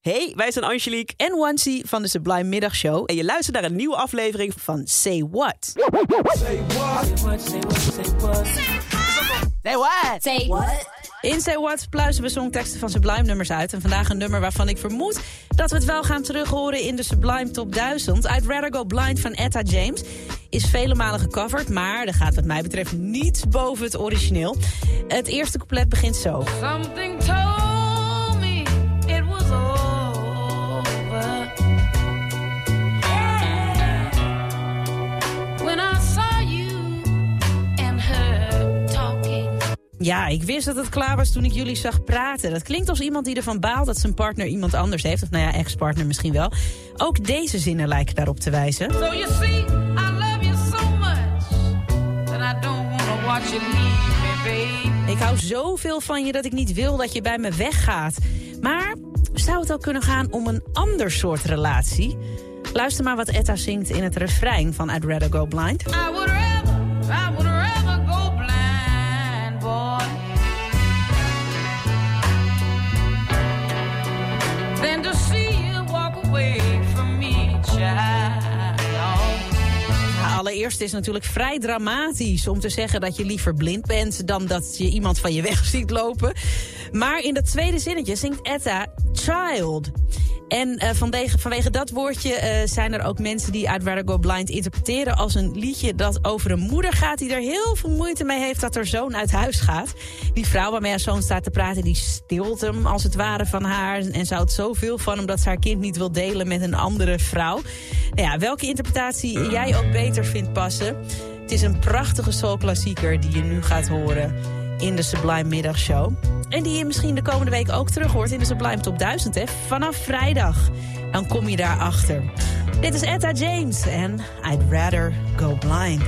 Hey, wij zijn Angelique en Wancy van de Sublime Middagshow. en je luistert naar een nieuwe aflevering van Van Say What. Say what? Say what? In Say What pluizen we songteksten van Sublime nummers uit. En vandaag een nummer waarvan ik vermoed dat we het wel gaan terughoren in de Sublime Top 1000. I'd Rather Go Blind van Etta James. Is vele malen gecoverd, maar er gaat wat mij betreft niets boven het origineel. Het eerste couplet begint zo. Something told Ja, ik wist dat het klaar was toen ik jullie zag praten. Dat klinkt als iemand die ervan baalt dat zijn partner iemand anders heeft. Of nou ja, ex-partner misschien wel. Ook deze zinnen lijken daarop te wijzen. So you see, I love you so much that I don't wanna watch you leave me, babe. Ik hou zoveel van je dat ik niet wil dat je bij me weggaat. Maar zou het ook kunnen gaan om een ander soort relatie? Luister maar wat Etta zingt in het refrein van I'd Rather Go Blind. I allereerst is het natuurlijk vrij dramatisch om te zeggen dat je liever blind bent dan dat je iemand van je weg ziet lopen. Maar in dat tweede zinnetje zingt Etta child. En eh, vanwege, vanwege dat woordje eh, zijn er ook mensen die I'd Rather Go Blind interpreteren als een liedje dat over een moeder gaat die er heel veel moeite mee heeft dat haar zoon uit huis gaat. Die vrouw waarmee haar zoon staat te praten, die stilt hem als het ware van haar en zou het zoveel van omdat ze haar kind niet wil delen met een andere vrouw. Nou ja, welke interpretatie jij ook beter vindt passen. Het is een prachtige soulklassieker die je nu gaat horen in de Sublime Middagshow. En die je misschien de komende week ook terug hoort in de Sublime Top 1000, hè? Vanaf vrijdag. Dan kom je daarachter. Dit is Etta James en I'd Rather Go Blind.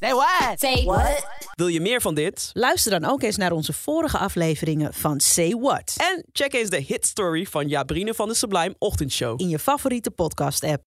Say what? Say what? Wil je meer van dit? Luister dan ook eens naar onze vorige afleveringen van Say What. En check eens de hit story van Jabrine van de Sublime Ochtendshow. In je favoriete podcast-app.